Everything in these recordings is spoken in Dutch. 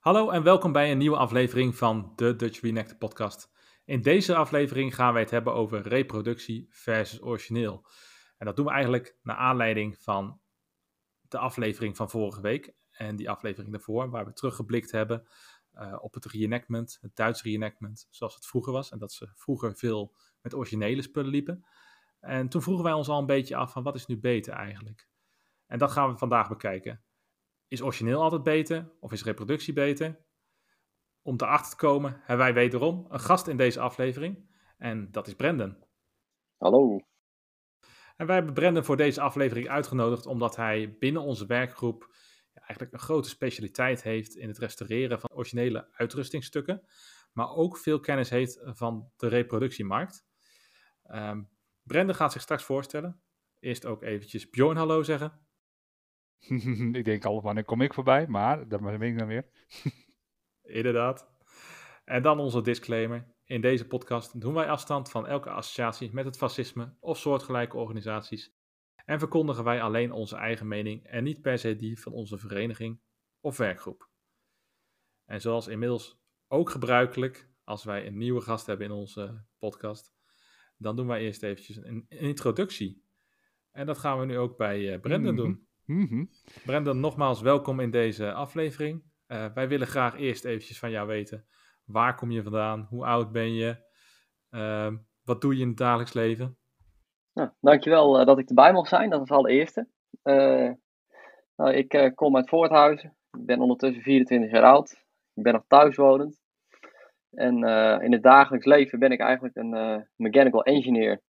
Hallo en welkom bij een nieuwe aflevering van de Dutch Reenactor podcast. In deze aflevering gaan wij het hebben over reproductie versus origineel. En dat doen we eigenlijk naar aanleiding van de aflevering van vorige week en die aflevering daarvoor, waar we teruggeblikt hebben uh, op het reenactment, het Duits reenactment, zoals het vroeger was. En dat ze vroeger veel met originele spullen liepen. En toen vroegen wij ons al een beetje af van wat is nu beter eigenlijk? En dat gaan we vandaag bekijken. Is origineel altijd beter of is reproductie beter? Om erachter te komen hebben wij wederom een gast in deze aflevering. En dat is Brendan. Hallo. En wij hebben Brendan voor deze aflevering uitgenodigd omdat hij binnen onze werkgroep eigenlijk een grote specialiteit heeft in het restaureren van originele uitrustingstukken. Maar ook veel kennis heeft van de reproductiemarkt. Um, Brendan gaat zich straks voorstellen. Eerst ook eventjes Bjorn hallo zeggen. ik denk al, wanneer kom ik voorbij? Maar, dat ben ik dan weer. Inderdaad. En dan onze disclaimer. In deze podcast doen wij afstand van elke associatie met het fascisme of soortgelijke organisaties. En verkondigen wij alleen onze eigen mening en niet per se die van onze vereniging of werkgroep. En zoals inmiddels ook gebruikelijk, als wij een nieuwe gast hebben in onze podcast, dan doen wij eerst eventjes een, introductie. En dat gaan we nu ook bij uh, Brendan mhm. doen. Mm Brendan, nogmaals welkom in deze aflevering. Uh, wij willen graag eerst eventjes van jou weten. Waar kom je vandaan? Hoe oud ben je? Uh, wat doe je in het dagelijks leven? Nou, dankjewel uh, dat ik erbij mag zijn. Dat is al de eerste. nou, ik kom uit Voorthuizen. Ik ben ondertussen 24 jaar oud. Ik ben nog thuiswonend. En in het dagelijks leven ben ik eigenlijk een mechanical engineer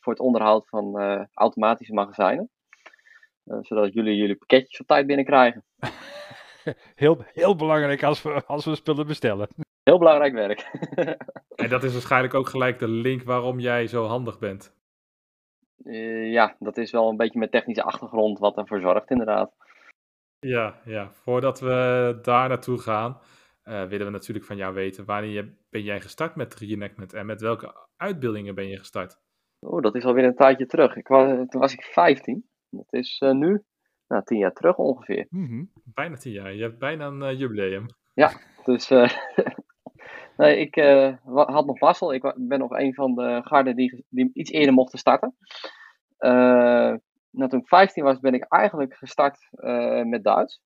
voor het onderhoud van automatische magazijnen. Eh, zodat jullie jullie pakketjes op tijd binnenkrijgen. heel, heel belangrijk als we, als we spullen bestellen. Heel belangrijk werk. en dat is waarschijnlijk ook gelijk de link waarom jij zo handig bent. Uh, ja, dat is wel een beetje met technische achtergrond wat ervoor zorgt, inderdaad. Ja, ja. voordat we daar naartoe gaan, uh, willen we natuurlijk van jou weten: wanneer ben jij gestart met reenactment en met welke uitbeeldingen ben je gestart? Oh, dat is alweer een tijdje terug. Ik was, toen was ik 15. Dat is uh, nu nou, tien jaar terug ongeveer. Mm -hmm. Bijna tien jaar. Je hebt bijna een uh, jubileum. Ja, dus uh, nee, ik had nog mazzel. Ik ben nog een van de garden die, die iets eerder mochten starten. nou, toen ik 15 was, ben ik eigenlijk gestart met Duits.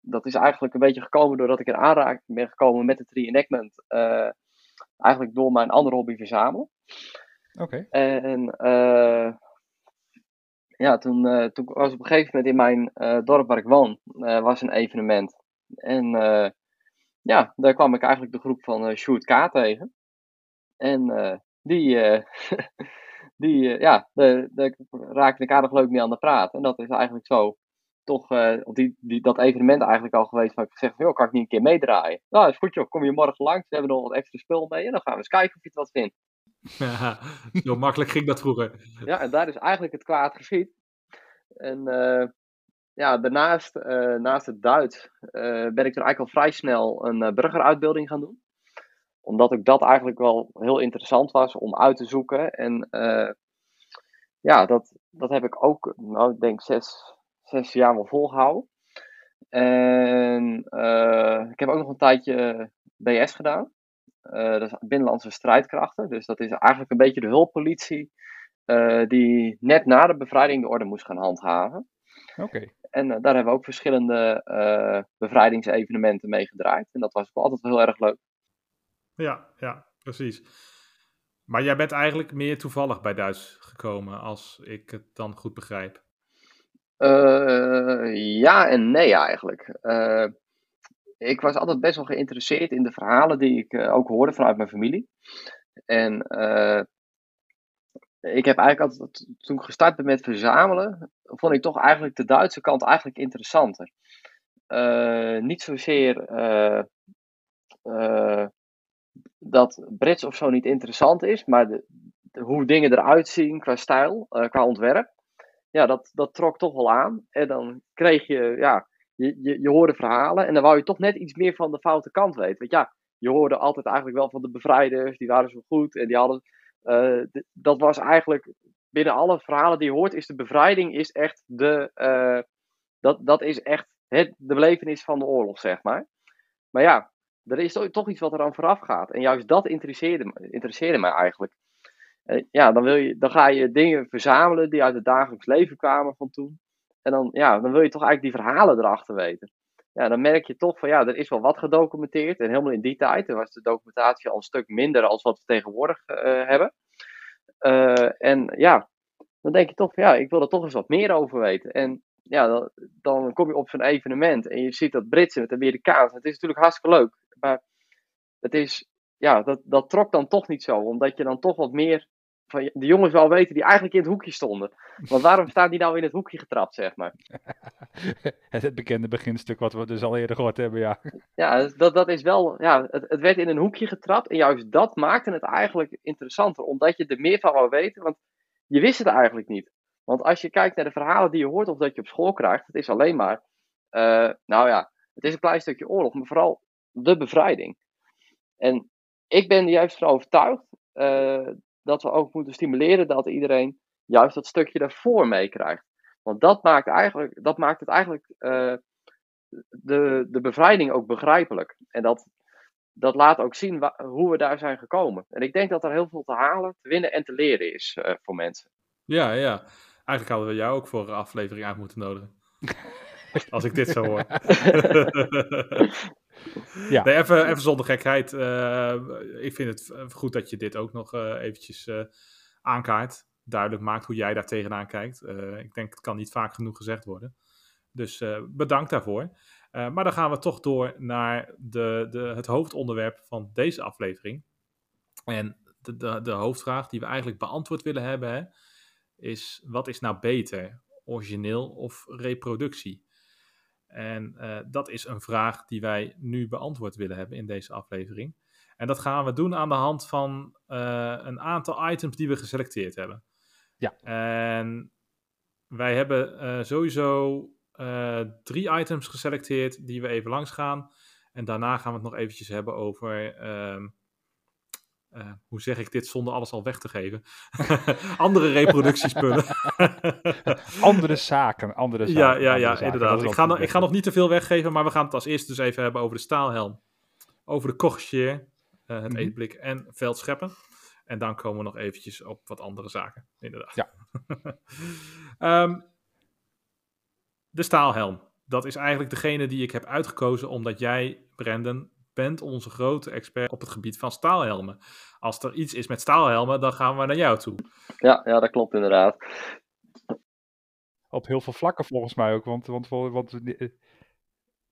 dat is eigenlijk een beetje gekomen doordat ik in aanraking ben gekomen met het reenactment. eigenlijk door mijn andere hobby verzamelen. Oké. Okay. En ja, toen, uh, toen was op een gegeven moment in mijn uh, dorp waar ik woon, uh, was een evenement. En ja, daar kwam ik eigenlijk de groep van Sjoerd K tegen. En die, die ja, daar raakte ik aardig leuk mee aan de praat. En dat is eigenlijk zo toch die, die, dat evenement eigenlijk al geweest. Waar ik gezegd joh, kan ik niet een keer meedraaien? Nou, is goed joh, kom je morgen langs. We hebben nog wat extra spul mee en dan gaan we eens kijken of je het wat vindt. Ja, zo makkelijk ging dat vroeger. Ja, en daar is eigenlijk het kwaad geschied. En uh, ja, daarnaast, uh, naast het Duits, uh, ben ik toen eigenlijk al vrij snel een burgeruitbeelding gaan doen. Omdat ook dat eigenlijk wel heel interessant was om uit te zoeken. En ja, dat, dat heb ik ook, nou, ik denk zes, zes jaar wel volgehouden. En ik heb ook nog een tijdje BS gedaan. Uh, dat is Binnenlandse Strijdkrachten. Dus dat is eigenlijk een beetje de hulppolitie. Uh, die net na de bevrijding de orde moest gaan handhaven. Oké. En uh, daar hebben we ook verschillende bevrijdingsevenementen mee gedraaid. En dat was ook altijd heel erg leuk. Ja, ja, precies. Maar jij bent eigenlijk meer toevallig bij Duits gekomen, als ik het dan goed begrijp. ja en nee eigenlijk ik was altijd best wel geïnteresseerd in de verhalen die ik uh, ook hoorde vanuit mijn familie. En uh, ik heb eigenlijk altijd, toen ik gestart ben met verzamelen, vond ik toch eigenlijk de Duitse kant eigenlijk interessanter. Uh, niet zozeer dat Brits of zo niet interessant is, maar de, hoe dingen eruit zien qua stijl, qua ontwerp. Ja, dat, dat trok toch wel aan. En dan kreeg je, ja, je, je, je hoorde verhalen en dan wou je toch net iets meer van de foute kant weten. Want ja, je hoorde altijd eigenlijk wel van de bevrijders, die waren zo goed en die hadden. Uh, dat was eigenlijk binnen alle verhalen die je hoort, is de bevrijding is echt de. Uh, dat, dat is echt het, de belevenis van de oorlog, zeg maar. Maar ja, er is toch iets wat er aan vooraf gaat. En juist dat interesseerde, interesseerde mij eigenlijk. ja, dan, wil je, dan ga je dingen verzamelen die uit het dagelijks leven kwamen van toen. En dan, ja, dan wil je toch eigenlijk die verhalen erachter weten. Ja, dan merk je toch van ja, er is wel wat gedocumenteerd. En helemaal in die tijd was de documentatie al een stuk minder als wat we tegenwoordig uh, hebben. Uh, en ja, dan denk je toch van ja, ik wil er toch eens wat meer over weten. En ja, dan, dan kom je op zo'n evenement en je ziet dat Britse met Amerikaans. Het is natuurlijk hartstikke leuk. Maar het is, ja, dat, dat trok dan toch niet zo. Omdat je dan toch wat meer van de jongens wel weten die eigenlijk in het hoekje stonden. Want waarom staat die nou in het hoekje getrapt, zeg maar? het bekende beginstuk wat we dus al eerder gehoord hebben, ja. Ja, dat, dat is wel, ja, het, het werd in een hoekje getrapt. En juist dat maakte het eigenlijk interessanter, omdat je er meer van wou weten. Want je wist het eigenlijk niet. Want als je kijkt naar de verhalen die je hoort of dat je op school krijgt, het is alleen maar, uh, nou ja, het is een klein stukje oorlog, maar vooral de bevrijding. En ik ben er juist van overtuigd uh, dat we ook moeten stimuleren dat iedereen juist dat stukje daarvoor meekrijgt. Want dat maakt, eigenlijk, dat maakt het eigenlijk uh, de, de bevrijding ook begrijpelijk. En dat, dat laat ook zien hoe we daar zijn gekomen. En ik denk dat er heel veel te halen, te winnen en te leren is uh, voor mensen. Ja, ja. Eigenlijk hadden we jou ook voor een aflevering uit moeten nodigen. Als ik dit zo hoor. ja. Nee, even, even zonder gekheid. Uh, ik vind het goed dat je dit ook nog uh, eventjes uh, aankaart. Duidelijk maakt hoe jij daar tegenaan kijkt. ik denk, het kan niet vaak genoeg gezegd worden. Dus bedankt daarvoor. maar dan gaan we toch door naar de, de, het hoofdonderwerp van deze aflevering. En de, de, de hoofdvraag die we eigenlijk beantwoord willen hebben, hè, is wat is nou beter? Origineel of reproductie? En uh, dat is een vraag die wij nu beantwoord willen hebben in deze aflevering. En dat gaan we doen aan de hand van uh, een aantal items die we geselecteerd hebben. Ja. En wij hebben uh, sowieso drie items geselecteerd die we even langs gaan. En daarna gaan we het nog eventjes hebben over ehm, uh, hoe zeg ik dit zonder alles al weg te geven? andere reproductiespullen. andere zaken, andere zaken. Ja, ja, ja inderdaad. Ik ga, ik ga nog niet te veel weggeven, maar we gaan het als eerste dus even hebben over de staalhelm. Over de kochsjeer, uh, het mm -hmm. eetblik en veldscheppen. En dan komen we nog eventjes op wat andere zaken, inderdaad. Ja. um, de staalhelm. Dat is eigenlijk degene die ik heb uitgekozen omdat jij, Brandon, bent onze grote expert op het gebied van staalhelmen. Als er iets is met staalhelmen, dan gaan we naar jou toe. Ja, ja dat klopt inderdaad. Op heel veel vlakken volgens mij ook. Want, want, want eh,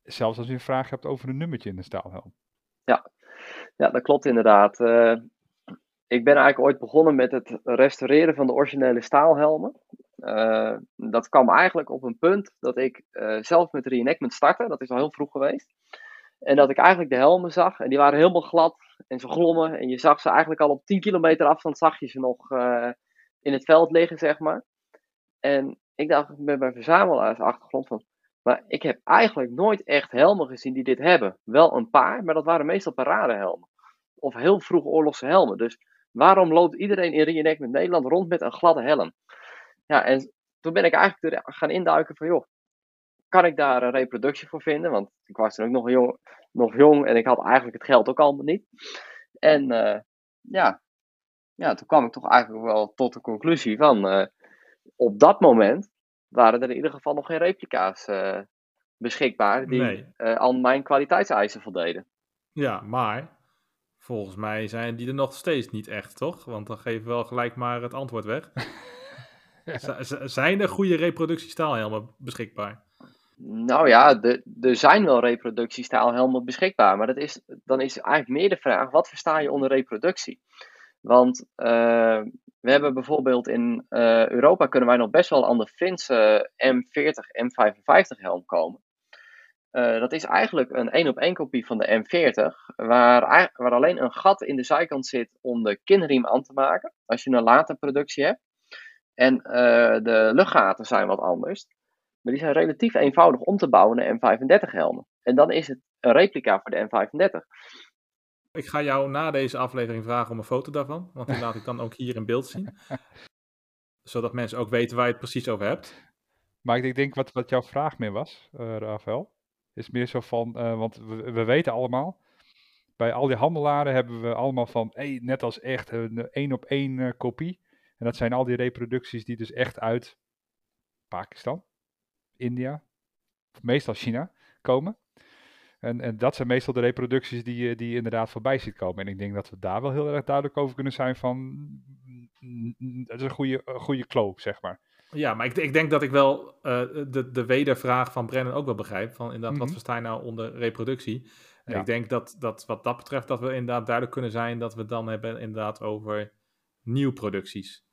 zelfs als je een vraag hebt over een nummertje in de staalhelm. Ja, ja dat klopt inderdaad. Uh, ik ben eigenlijk ooit begonnen met het restaureren van de originele staalhelmen. Uh, dat kwam eigenlijk op een punt dat ik uh, zelf met reenactment startte. Dat is al heel vroeg geweest. En dat ik eigenlijk de helmen zag. En die waren helemaal glad en ze glommen. En je zag ze eigenlijk al op 10 kilometer afstand zag je ze nog uh, in het veld liggen, zeg maar. En ik dacht met mijn verzamelaarsachtergrond van... Maar ik heb eigenlijk nooit echt helmen gezien die dit hebben. Wel een paar, maar dat waren meestal paradehelmen. Of heel vroeg oorlogse helmen. Dus waarom loopt iedereen in reenactment Nederland rond met een gladde helm? Ja, en toen ben ik eigenlijk gaan induiken van... joh, kan ik daar een reproductie voor vinden? Want ik was toen ook nog jong, nog jong en ik had eigenlijk het geld ook allemaal niet. En uh, ja, ja, toen kwam ik toch eigenlijk wel tot de conclusie van, uh, op dat moment waren er in ieder geval nog geen replica's uh, beschikbaar die nee. aan mijn kwaliteitseisen voldeden. Ja, maar volgens mij zijn die er nog steeds niet echt, toch? Want dan geven we wel gelijk maar het antwoord weg. zijn er goede reproductiestaalhelmen beschikbaar? Nou ja, er zijn wel reproductiestaalhelmen beschikbaar. Maar dat is, dan is eigenlijk meer de vraag: wat versta je onder reproductie? Want uh, we hebben bijvoorbeeld in uh, Europa kunnen wij nog best wel aan de Finse M40, M55 helm komen. Dat is eigenlijk een één op één kopie van de M40, waar, waar alleen een gat in de zijkant zit om de kinriem aan te maken, als je een late productie hebt. En de luchtgaten zijn wat anders. Maar die zijn relatief eenvoudig om te bouwen naar M35 helmen. En dan is het een replica voor de M35. Ik ga jou na deze aflevering vragen om een foto daarvan. Want die laat ik dan ook hier in beeld zien. Zodat mensen ook weten waar je het precies over hebt. Maar ik denk wat, wat jouw vraag meer was, uh, Rafael, is meer zo van, uh, want we, we, weten allemaal, bij al die handelaren hebben we allemaal van, hey, net als echt een één op één uh, kopie. En dat zijn al die reproducties die dus echt uit Pakistan, India, meestal China komen. En, en dat zijn meestal de reproducties die je, die je inderdaad voorbij ziet komen. En ik denk dat we daar wel heel erg duidelijk over kunnen zijn van, het is een goede, een goede kloop, zeg maar. Ja, maar ik, ik denk dat ik wel uh, de, de wedervraag van Brennan ook wel begrijp. Van inderdaad, mm -hmm. wat verstaan nou onder reproductie? En ja. ik denk dat, dat wat dat betreft, dat we inderdaad duidelijk kunnen zijn dat we het dan hebben inderdaad over nieuwproducties.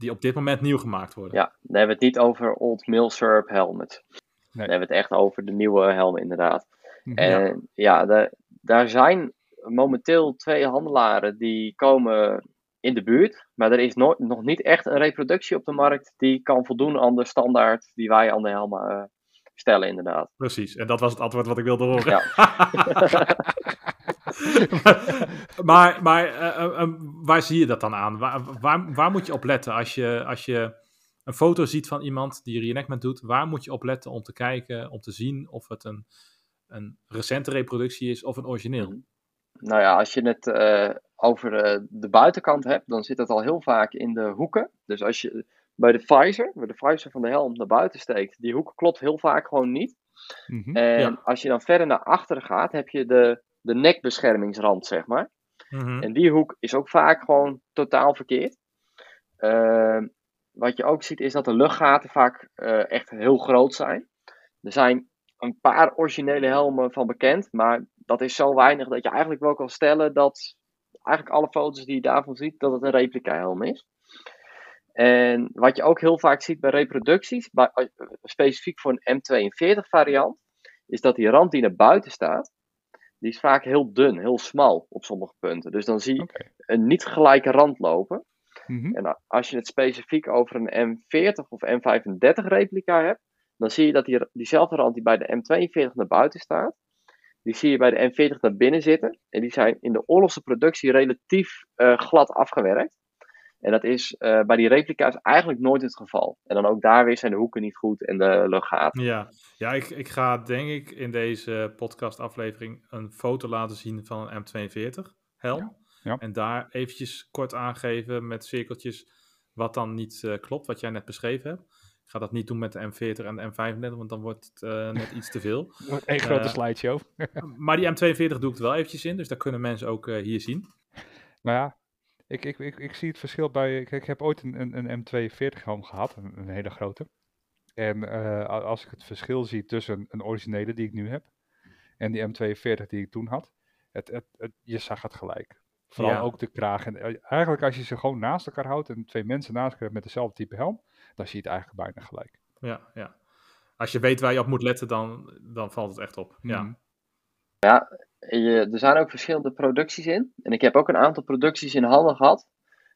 Die op dit moment nieuw gemaakt worden. Ja, dan hebben we het niet over Old Mill Syrup helmet. Nee. Dan hebben we het echt over de nieuwe helmen inderdaad. -hmm. En ja, de, daar zijn momenteel twee handelaren die komen in de buurt. Maar er is no nog niet echt een reproductie op de markt die kan voldoen aan de standaard die wij aan de helmen uh, stellen, inderdaad. Precies, en dat was het antwoord wat ik wilde horen. Ja. maar maar uh, uh, waar zie je dat dan aan? Waar, waar, waar, moet je op letten als je, als je een foto ziet van iemand die reenactment doet? Waar moet je op letten om te kijken, om te zien of het een, een recente reproductie is of een origineel? Nou ja, als je het uh, over de, de, buitenkant hebt, dan zit het al heel vaak in de hoeken. Dus als je bij de visor, bij de visor van de helm naar buiten steekt, die hoek klopt heel vaak gewoon niet. Mm -hmm, en ja. als je dan verder naar achteren gaat, heb je de, de nekbeschermingsrand, zeg maar. Mm -hmm. En die hoek is ook vaak gewoon totaal verkeerd. Uh, wat je ook ziet is dat de luchtgaten vaak uh, echt heel groot zijn. Er zijn een paar originele helmen van bekend, maar dat is zo weinig dat je eigenlijk wel kan stellen dat eigenlijk alle foto's die je daarvan ziet, dat het een replica helm is. En wat je ook heel vaak ziet bij reproducties, bij, specifiek voor een M42 variant, is dat die rand die naar buiten staat, die is vaak heel dun, heel smal op sommige punten. Dus dan zie je okay. een niet gelijke rand lopen. Mm -hmm. En als je het specifiek over een M40 of M35 replica hebt, dan zie je dat die, diezelfde rand die bij de M42 naar buiten staat, die zie je bij de M40 naar binnen zitten. En die zijn in de oorlogse productie relatief uh, glad afgewerkt. En dat is uh, bij die replica's eigenlijk nooit het geval. En dan ook daar weer zijn de hoeken niet goed en de luchtgaten. Ja, ja ik, ik ga denk ik in deze podcastaflevering een foto laten zien van een M42 helm. Ja, ja. En daar eventjes kort aangeven met cirkeltjes wat dan niet uh, klopt, wat jij net beschreven hebt. Ik ga dat niet doen met de M40 en de M35, want dan wordt het uh, net iets te veel. Een grote uh, slideshow. maar die M42 doe ik het wel eventjes in, dus daar kunnen mensen ook uh, hier zien. Nou ja, ik, ik, ik, ik zie het verschil bij... Ik, ik heb ooit een, een, een M42 helm gehad, een, een, hele grote. En als ik het verschil zie tussen een originele die ik nu heb en die M42 die ik toen had, het, het, het, je zag het gelijk. Vooral ja. ook de kraag. En eigenlijk als je ze gewoon naast elkaar houdt en twee mensen naast elkaar met dezelfde type helm, dan zie je het eigenlijk bijna gelijk. Ja, ja. Als je weet waar je op moet letten, dan, dan valt het echt op. Ja, mm. ja je, er zijn ook verschillende producties in. En ik heb ook een aantal producties in handen gehad.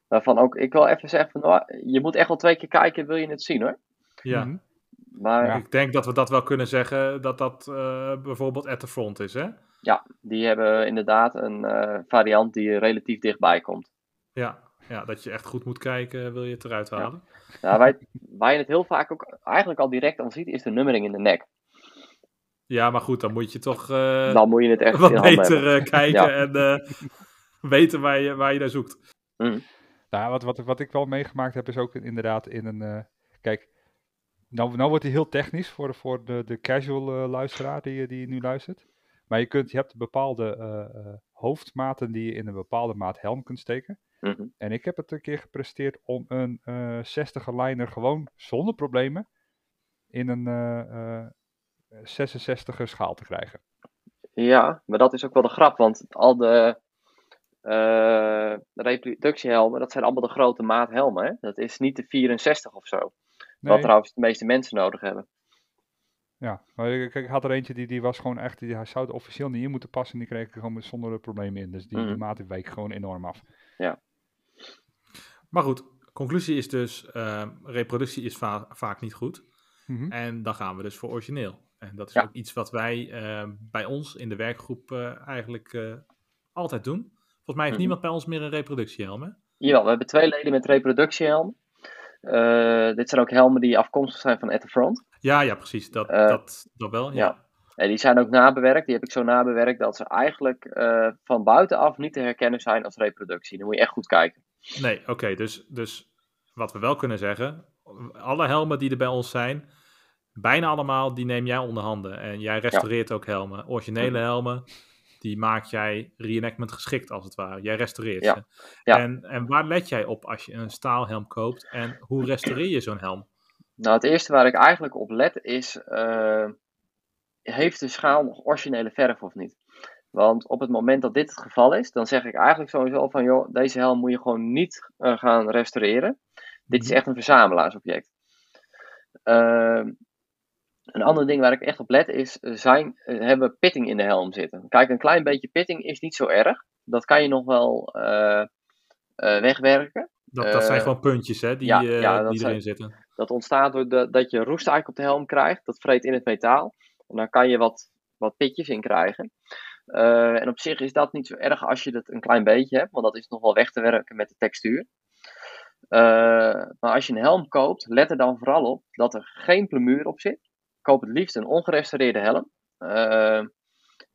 Waarvan ook ik wil even zeggen: van, oh, je moet echt wel twee keer kijken, wil je het zien hoor. Ja. Mm. Maar ja. ik denk dat we dat wel kunnen zeggen, dat dat uh, bijvoorbeeld at the front is, hè? Ja, die hebben inderdaad een uh, variant die relatief dichtbij komt. Ja, ja, dat je echt goed moet kijken, wil je het eruit halen. Ja. Nou, wij, waar je het heel vaak ook eigenlijk al direct aan ziet, is de nummering in de nek. Ja, maar goed, dan moet je toch uh, dan moet je het echt wat beter uh, kijken ja. en uh, weten waar je, waar je naar zoekt. Mm. Nou, wat, wat, wat ik wel meegemaakt heb, is ook inderdaad in een... kijk, nou, nou wordt hij heel technisch voor, voor de, de casual luisteraar die, die nu luistert. Maar je, kunt, je hebt bepaalde hoofdmaten die je in een bepaalde maat helm kunt steken. Mm -hmm. En ik heb het een keer gepresteerd om een uh, 60er liner gewoon zonder problemen in een uh, uh, 66er schaal te krijgen. Ja, maar dat is ook wel de grap, want al de uh, reproductiehelmen, dat zijn allemaal de grote maathelmen. Hè? Dat is niet de 64 of zo. Nee. Wat trouwens de meeste mensen nodig hebben. Ja, maar ik, ik, had er eentje die, die was gewoon echt, die, hij zou het officieel niet in moeten passen en die kreeg ik gewoon zonder problemen in. Dus die, mm. die maat die week gewoon enorm af. Ja. Maar goed, conclusie is dus, uh, reproductie is va vaak niet goed. Mm -hmm. En dan gaan we dus voor origineel. En dat is ja. ook iets wat wij uh, bij ons in de werkgroep uh, eigenlijk altijd doen. Volgens mij heeft mm -hmm. niemand bij ons meer een reproductiehelm, hè? Jawel, we hebben twee leden met reproductiehelm. dit zijn ook helmen die afkomstig zijn van At the Front. Ja, ja, precies. Dat, Eh, dat, dat wel. Ja. ja. En die zijn ook nabewerkt. Die heb ik zo nabewerkt dat ze eigenlijk eh, van buitenaf niet te herkennen zijn als reproductie. Dan moet je echt goed kijken. Nee, oké. dus, dus wat we wel kunnen zeggen, alle helmen die er bij ons zijn, bijna allemaal, die neem jij onder handen. En jij restaureert ook helmen. Originele helmen, die maak jij reenactment geschikt als het ware. Jij restaureert Ja, ze. ja. En, en waar let jij op als je een staalhelm koopt en hoe restaureer je zo'n helm? Nou, het eerste waar ik eigenlijk op let is: eh, heeft de schaal nog originele verf of niet? Want op het moment dat dit het geval is, dan zeg ik eigenlijk sowieso van: joh, deze helm moet je gewoon niet eh, gaan restaureren. Dit is echt een verzamelaarsobject. Ehm, een ander ding waar ik echt op let is: eh, zijn, eh, hebben we pitting in de helm zitten? Kijk, een klein beetje pitting is niet zo erg. Dat kan je nog wel eh, wegwerken. Dat, dat zijn gewoon puntjes hè, die, ja, ja, dat die zijn- erin zitten. Dat ontstaat doordat dat je roest eigenlijk op de helm krijgt. Dat vreet in het metaal. En dan kan je wat, wat pitjes in krijgen. En op zich is dat niet zo erg als je het een klein beetje hebt. Want dat is nog wel weg te werken met de textuur. Maar als je een helm koopt, let er dan vooral op dat er geen plemuur op zit. Koop het liefst een ongerestaureerde helm. Eh,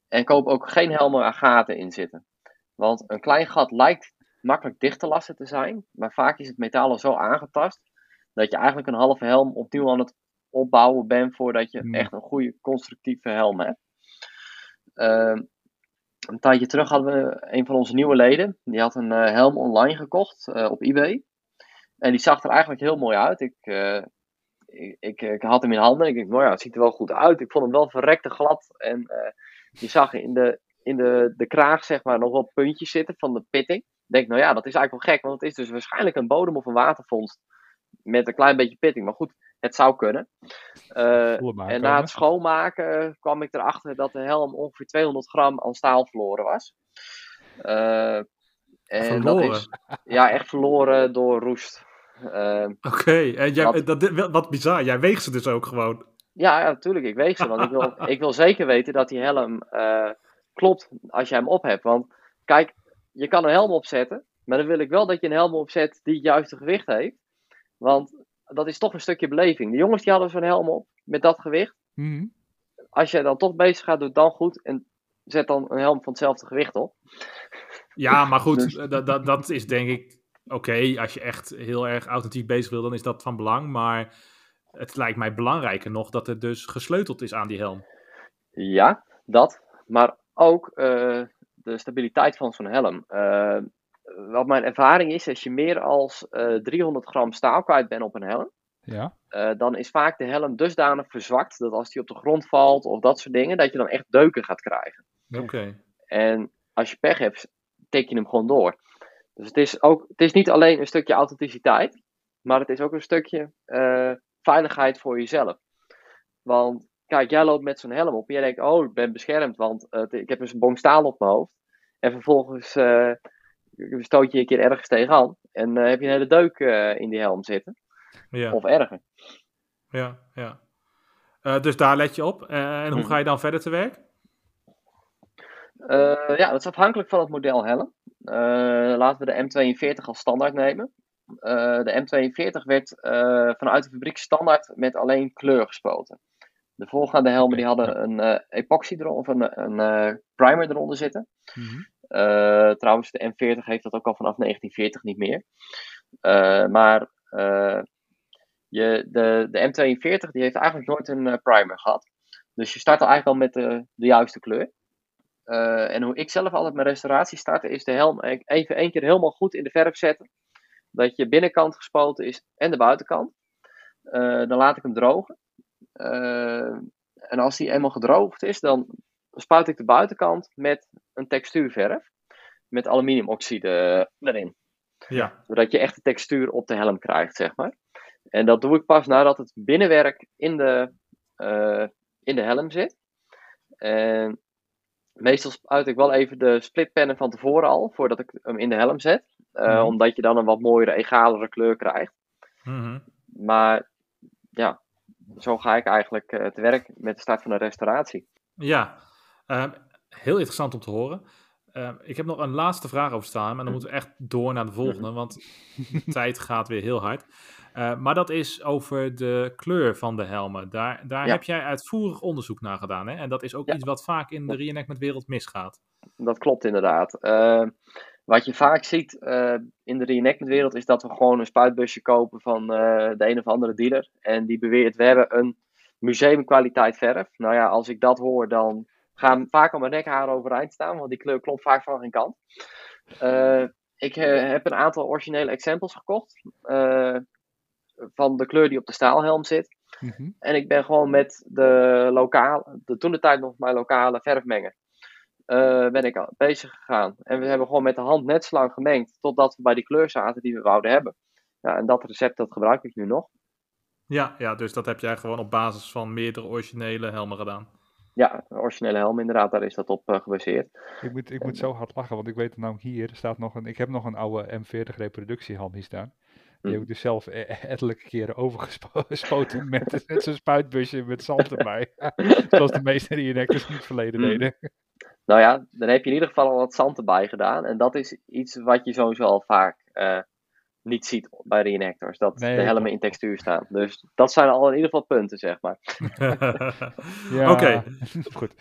en koop ook geen helmen waar gaten in zitten. Want een klein gat lijkt makkelijk dicht te lassen te zijn. Maar vaak is het metaal al zo aangetast dat je eigenlijk een halve helm opnieuw aan het opbouwen bent voordat je Hmm. echt een goede constructieve helm hebt. Ehm, een tijdje terug hadden we een van onze nieuwe leden, die had een eh, helm online gekocht eh, op eBay. En die zag er eigenlijk heel mooi uit. Ik, ik, ik, ik had hem in handen en ik dacht, nou ja, het ziet er wel goed uit. Ik vond hem wel verrekte glad en eh, je zag in de, in de, de kraag zeg maar nog wel puntjes zitten van de pitting. Ik denk, nou ja, dat is eigenlijk wel gek, want het is dus waarschijnlijk een bodem of een watervondst met een klein beetje pitting. Maar goed, het zou kunnen. Eh, en na het schoonmaken eh, kwam ik erachter dat de helm ongeveer 200 gram aan staal verloren was. Eh, en Verloren? Dat is, ja, echt verloren door roest. Eh, Oké, en jij, Wat- dat, wat bizar. Jij weegt ze dus ook gewoon. ja, ja, natuurlijk, ik weeg ze. Want ik wil, ik wil zeker weten dat die helm eh, klopt als jij hem op hebt. Want kijk, je kan een helm opzetten. Maar dan wil ik wel dat je een helm opzet die het juiste gewicht heeft. Want dat is toch een stukje beleving. De jongens die hadden zo'n helm op met dat gewicht. Mhm. Als je dan toch bezig gaat, doe het dan goed. En zet dan een helm van hetzelfde gewicht op. Ja, maar goed, Dus- dat, dat, dat is denk ik oké. als je echt heel erg authentiek bezig wil, dan is dat van belang. Maar het lijkt mij belangrijker nog dat het dus gesleuteld is aan die helm. Ja, dat. Maar ook eh, de stabiliteit van zo'n helm. Eh, wat mijn ervaring is, als je meer als eh 300 gram staal kwijt bent op een helm. Ja. eh, dan is vaak de helm dusdanig verzwakt dat als die op de grond valt of dat soort dingen, dat je dan echt deuken gaat krijgen. Oké. En als je pech hebt, tik je hem gewoon door. Dus het is, ook, het is niet alleen een stukje authenticiteit, maar het is ook een stukje eh, veiligheid voor jezelf. Want kijk, jij loopt met zo'n helm op en jij denkt, oh, ik ben beschermd, want ik heb dus een bonk staal op mijn hoofd. En vervolgens eh, stoot je een keer ergens tegenaan en eh, heb je een hele deuk in die helm zitten. Ja, Of erger. ja, ja. Dus daar let je op. En hoe Mhm. ga je dan verder te werk? Ja, dat is afhankelijk van het model helm. Eh, laten we de M42 als standaard nemen. Eh, de M42 werd eh, vanuit de fabriek standaard met alleen kleur gespoten. De voorgaande helmen die hadden een epoxy eronder, of een, een primer eronder zitten. Mhm. Trouwens, de M40 heeft dat ook al vanaf 1940 niet meer. Maar je, de, de M42 die heeft eigenlijk nooit een primer gehad. Dus je start al eigenlijk al met de, de juiste kleur. Eh, en hoe ik zelf altijd mijn restauratie start, is de helm e- even één keer helemaal goed in de verf zetten. Dat je binnenkant gespoten is en de buitenkant. Eh, dan laat ik hem drogen. Eh, en als die eenmaal gedroogd is, dan spuit ik de buitenkant met een textuurverf. Met aluminiumoxide erin. Ja, Zodat je echt de textuur op de helm krijgt, zeg maar. En dat doe ik pas nadat het binnenwerk in de, in de helm zit. En meestal spuit ik wel even de splitpennen van tevoren al, voordat ik hem in de helm zet. Eh, Mhm. Omdat je dan een wat mooiere, egalere kleur krijgt. Mhm. Maar ja, zo ga ik eigenlijk eh, te werk met de start van de restauratie. ja. Eh, heel interessant om te horen. Ehm, ik heb nog een laatste vraag over staan, maar dan moeten we echt door naar de volgende, want de tijd gaat weer heel hard. Uh, maar dat is over de kleur van de helmen. Daar, daar heb jij uitvoerig onderzoek naar gedaan. Hè? En dat is ook iets wat vaak in de reenactment wereld misgaat. Dat klopt inderdaad. Uh, wat je vaak ziet uh, in de reenactment wereld is dat we gewoon een spuitbusje kopen van de een of andere dealer. En die beweert, we hebben een museumkwaliteit verf. Nou ja, als ik dat hoor, dan gaan vaak al mijn nekhaar overeind staan, want die kleur klopt vaak van geen kant. ik heb een aantal originele exempels gekocht van de kleur die op de staalhelm zit. Mhm. En ik ben gewoon met de lokale, de toen de tijd nog mijn lokale verfmenger, uh, ben ik bezig gegaan. En we hebben gewoon met de hand net zo lang gemengd totdat we bij die kleur zaten die we wouden hebben. Ja, en dat recept dat gebruik ik nu nog. Ja, ja, dus dat heb jij gewoon op basis van meerdere originele helmen gedaan. Ja, originele helm inderdaad, daar is dat op uh, gebaseerd. Ik moet, ik moet zo hard lachen, want ik weet nou hier staat nog een, ik heb nog een oude M40 reproductiehelm hier staan. Die heb ik dus zelf e-, ettelijke keren overgespoten met, met zo'n spuitbusje met zand erbij. Zoals de meeste reenactors niet verleden mm. deden. Nou ja, dan heb je in ieder geval al wat zand erbij gedaan. En dat is iets wat je sowieso al vaak uh, niet ziet bij reenactors. Dat de helmen in textuur staan. Dus dat zijn al in ieder geval punten, zeg maar. ja, Oké. Goed.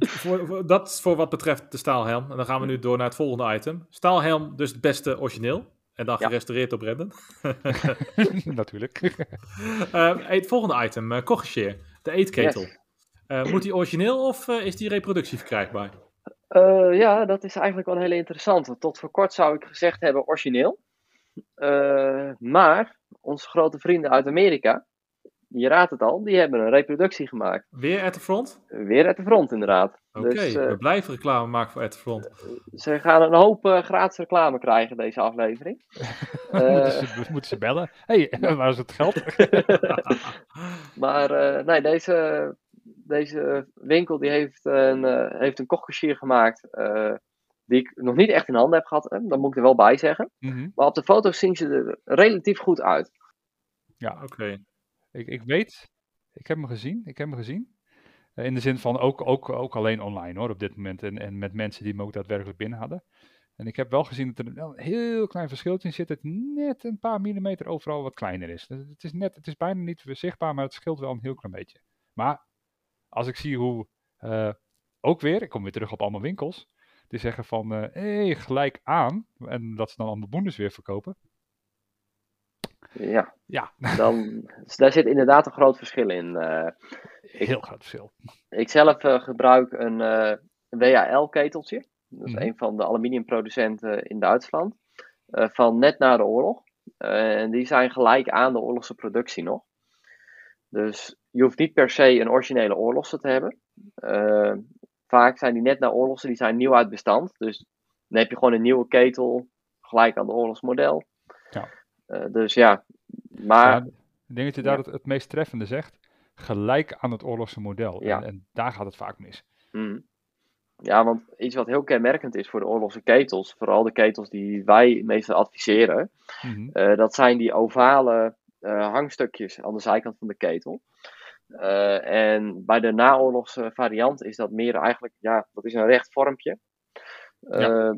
Voor, voor, dat voor wat betreft de staalhelm. En dan gaan we nu door naar het volgende item. Staalhelm, dus het beste origineel. En dan gerestaureerd op redden. Natuurlijk. uh, het volgende item, uh, de eetketel. Uh, moet die origineel of is die reproductie verkrijgbaar? ja, dat is eigenlijk wel een hele interessante. Tot voor kort zou ik gezegd hebben origineel. maar onze grote vrienden uit Amerika, je raadt het al, die hebben een reproductie gemaakt. Weer at the front? Weer at the front, inderdaad. Oké, dus, we blijven reclame maken voor at the front. Ze gaan een hoop uh, gratis reclame krijgen, deze aflevering. moeten, ze, moeten, ze, bellen? Hé, hey, waar is het geld? maar nee, deze, deze winkel die heeft een, uh, heeft een gemaakt die ik nog niet echt in handen heb gehad. Dat moet ik er wel bij zeggen. Mhm. Maar op de foto's zien ze er relatief goed uit. Ja, oké. Ik, ik weet, ik heb hem gezien, ik heb hem gezien. Eh, in de zin van ook, ook, ook alleen online hoor, op dit moment. En, en met mensen die me ook daadwerkelijk binnen hadden. En ik heb wel gezien dat er een heel klein verschiltje in zit. Dat net een paar millimeter overal wat kleiner is. Het is, net, het is bijna niet zichtbaar, maar het scheelt wel een heel klein beetje. Maar als ik zie hoe, uh, ook weer, ik kom weer terug op allemaal winkels. Die zeggen van, hé, hey, gelijk aan. En dat ze dan allemaal boendes weer verkopen. Ja, ja. Dan, dus daar zit inderdaad een groot verschil in. Uh, Heel groot verschil. Ik zelf uh, gebruik een uh, WAL-keteltje. Dat is mm. een van de aluminiumproducenten in Duitsland. van net na de oorlog. en die zijn gelijk aan de oorlogse productie nog. Dus je hoeft niet per se een originele oorlogse te hebben. vaak zijn die net na oorlogse, die zijn nieuw uit bestand. Dus dan heb je gewoon een nieuwe ketel, gelijk aan de oorlogsmodel. Ja. Eh, dus ja, maar... Ja, ik denk dat je daar het, het, meest treffende zegt. Gelijk aan het oorlogse model. Ja. En, en, daar gaat het vaak mis. Mm. Ja, want iets wat heel kenmerkend is voor de oorlogse ketels, vooral de ketels die wij meestal adviseren, mhm. eh, dat zijn die ovale uh, hangstukjes aan de zijkant van de ketel. en bij de naoorlogse variant is dat meer eigenlijk, ja, dat is een recht vormpje. Ja.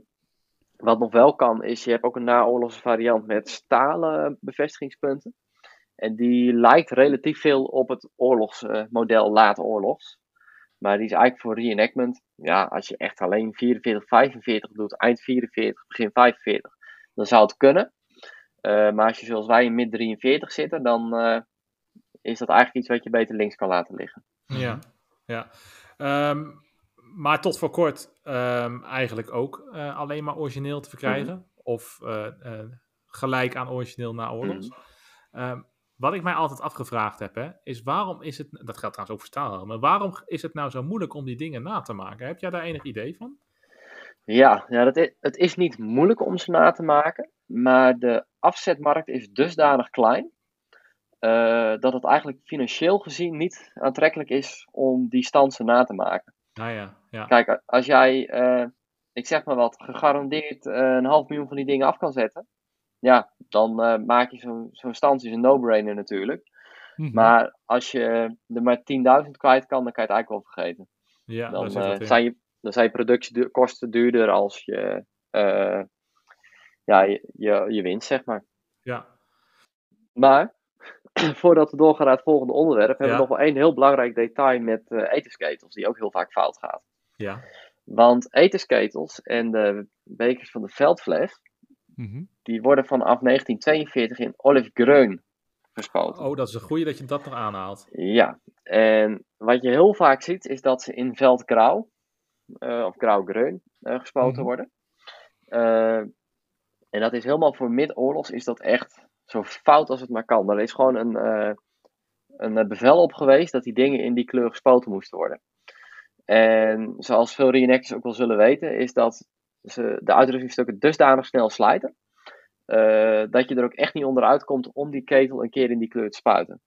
Wat nog wel kan, is je hebt ook een naoorlogse variant met stalen bevestigingspunten. En die lijkt relatief veel op het oorlogsmodel laat oorlogs. Maar die is eigenlijk voor reenactment, ja, als je echt alleen 44, 45 doet, eind 44, begin 45, dan zou het kunnen. Uh, maar als je zoals wij in mid 43 zitten, dan uh, is dat eigenlijk iets wat je beter links kan laten liggen. Ja, ja. Um, maar tot voor kort um, eigenlijk ook uh, alleen maar origineel te verkrijgen. Mm Of uh, uh, gelijk aan origineel na oorlogs. Mm um, wat ik mij altijd afgevraagd heb, hè, is waarom is het, dat geldt trouwens ook voor staal, maar waarom is het nou zo moeilijk om die dingen na te maken? Heb jij daar enig idee van? Ja, ja dat is, het is niet moeilijk om ze na te maken, maar de afzetmarkt is dusdanig klein dat het eigenlijk financieel gezien niet aantrekkelijk is om die stansen na te maken. Ah, ja, ja. Kijk, als jij, uh, ik zeg maar wat, gegarandeerd uh, een half miljoen van die dingen af kan zetten, ja, dan uh, maak je zo'n zo'n stand is een no-brainer natuurlijk. Mm -hmm. Maar als je er maar 10.000 kwijt kan, dan kan je het eigenlijk wel vergeten. Ja, dan zijn je, dan zijn je productiekosten duurder als je, eh, ja, je, je, je winst, zeg maar. Ja, Maar, voordat we doorgaan naar het volgende onderwerp, hebben Ja. we nog wel één heel belangrijk detail met eh etensketels, die ook heel vaak fout gaat. ja, Want etensketels en de bekers van de veldfles, Mhm. die worden vanaf 1942 in olive groen gespoten. oh, dat is een goeie dat je dat nog aanhaalt. Ja, en wat je heel vaak ziet, is dat ze in veldgrauw, eh of grauw-groen, eh, gespoten Mhm. worden. Eh, en dat is helemaal voor mid-oorlogs is dat echt zo fout als het maar kan. Er is gewoon een, eh, een eh, bevel op geweest dat die dingen in die kleur gespoten moesten worden. En zoals veel reenactors ook wel zullen weten, is dat ze de uitrustingstukken dusdanig snel slijten, eh, dat je er ook echt niet onderuit komt om die ketel een keer in die kleur te spuiten.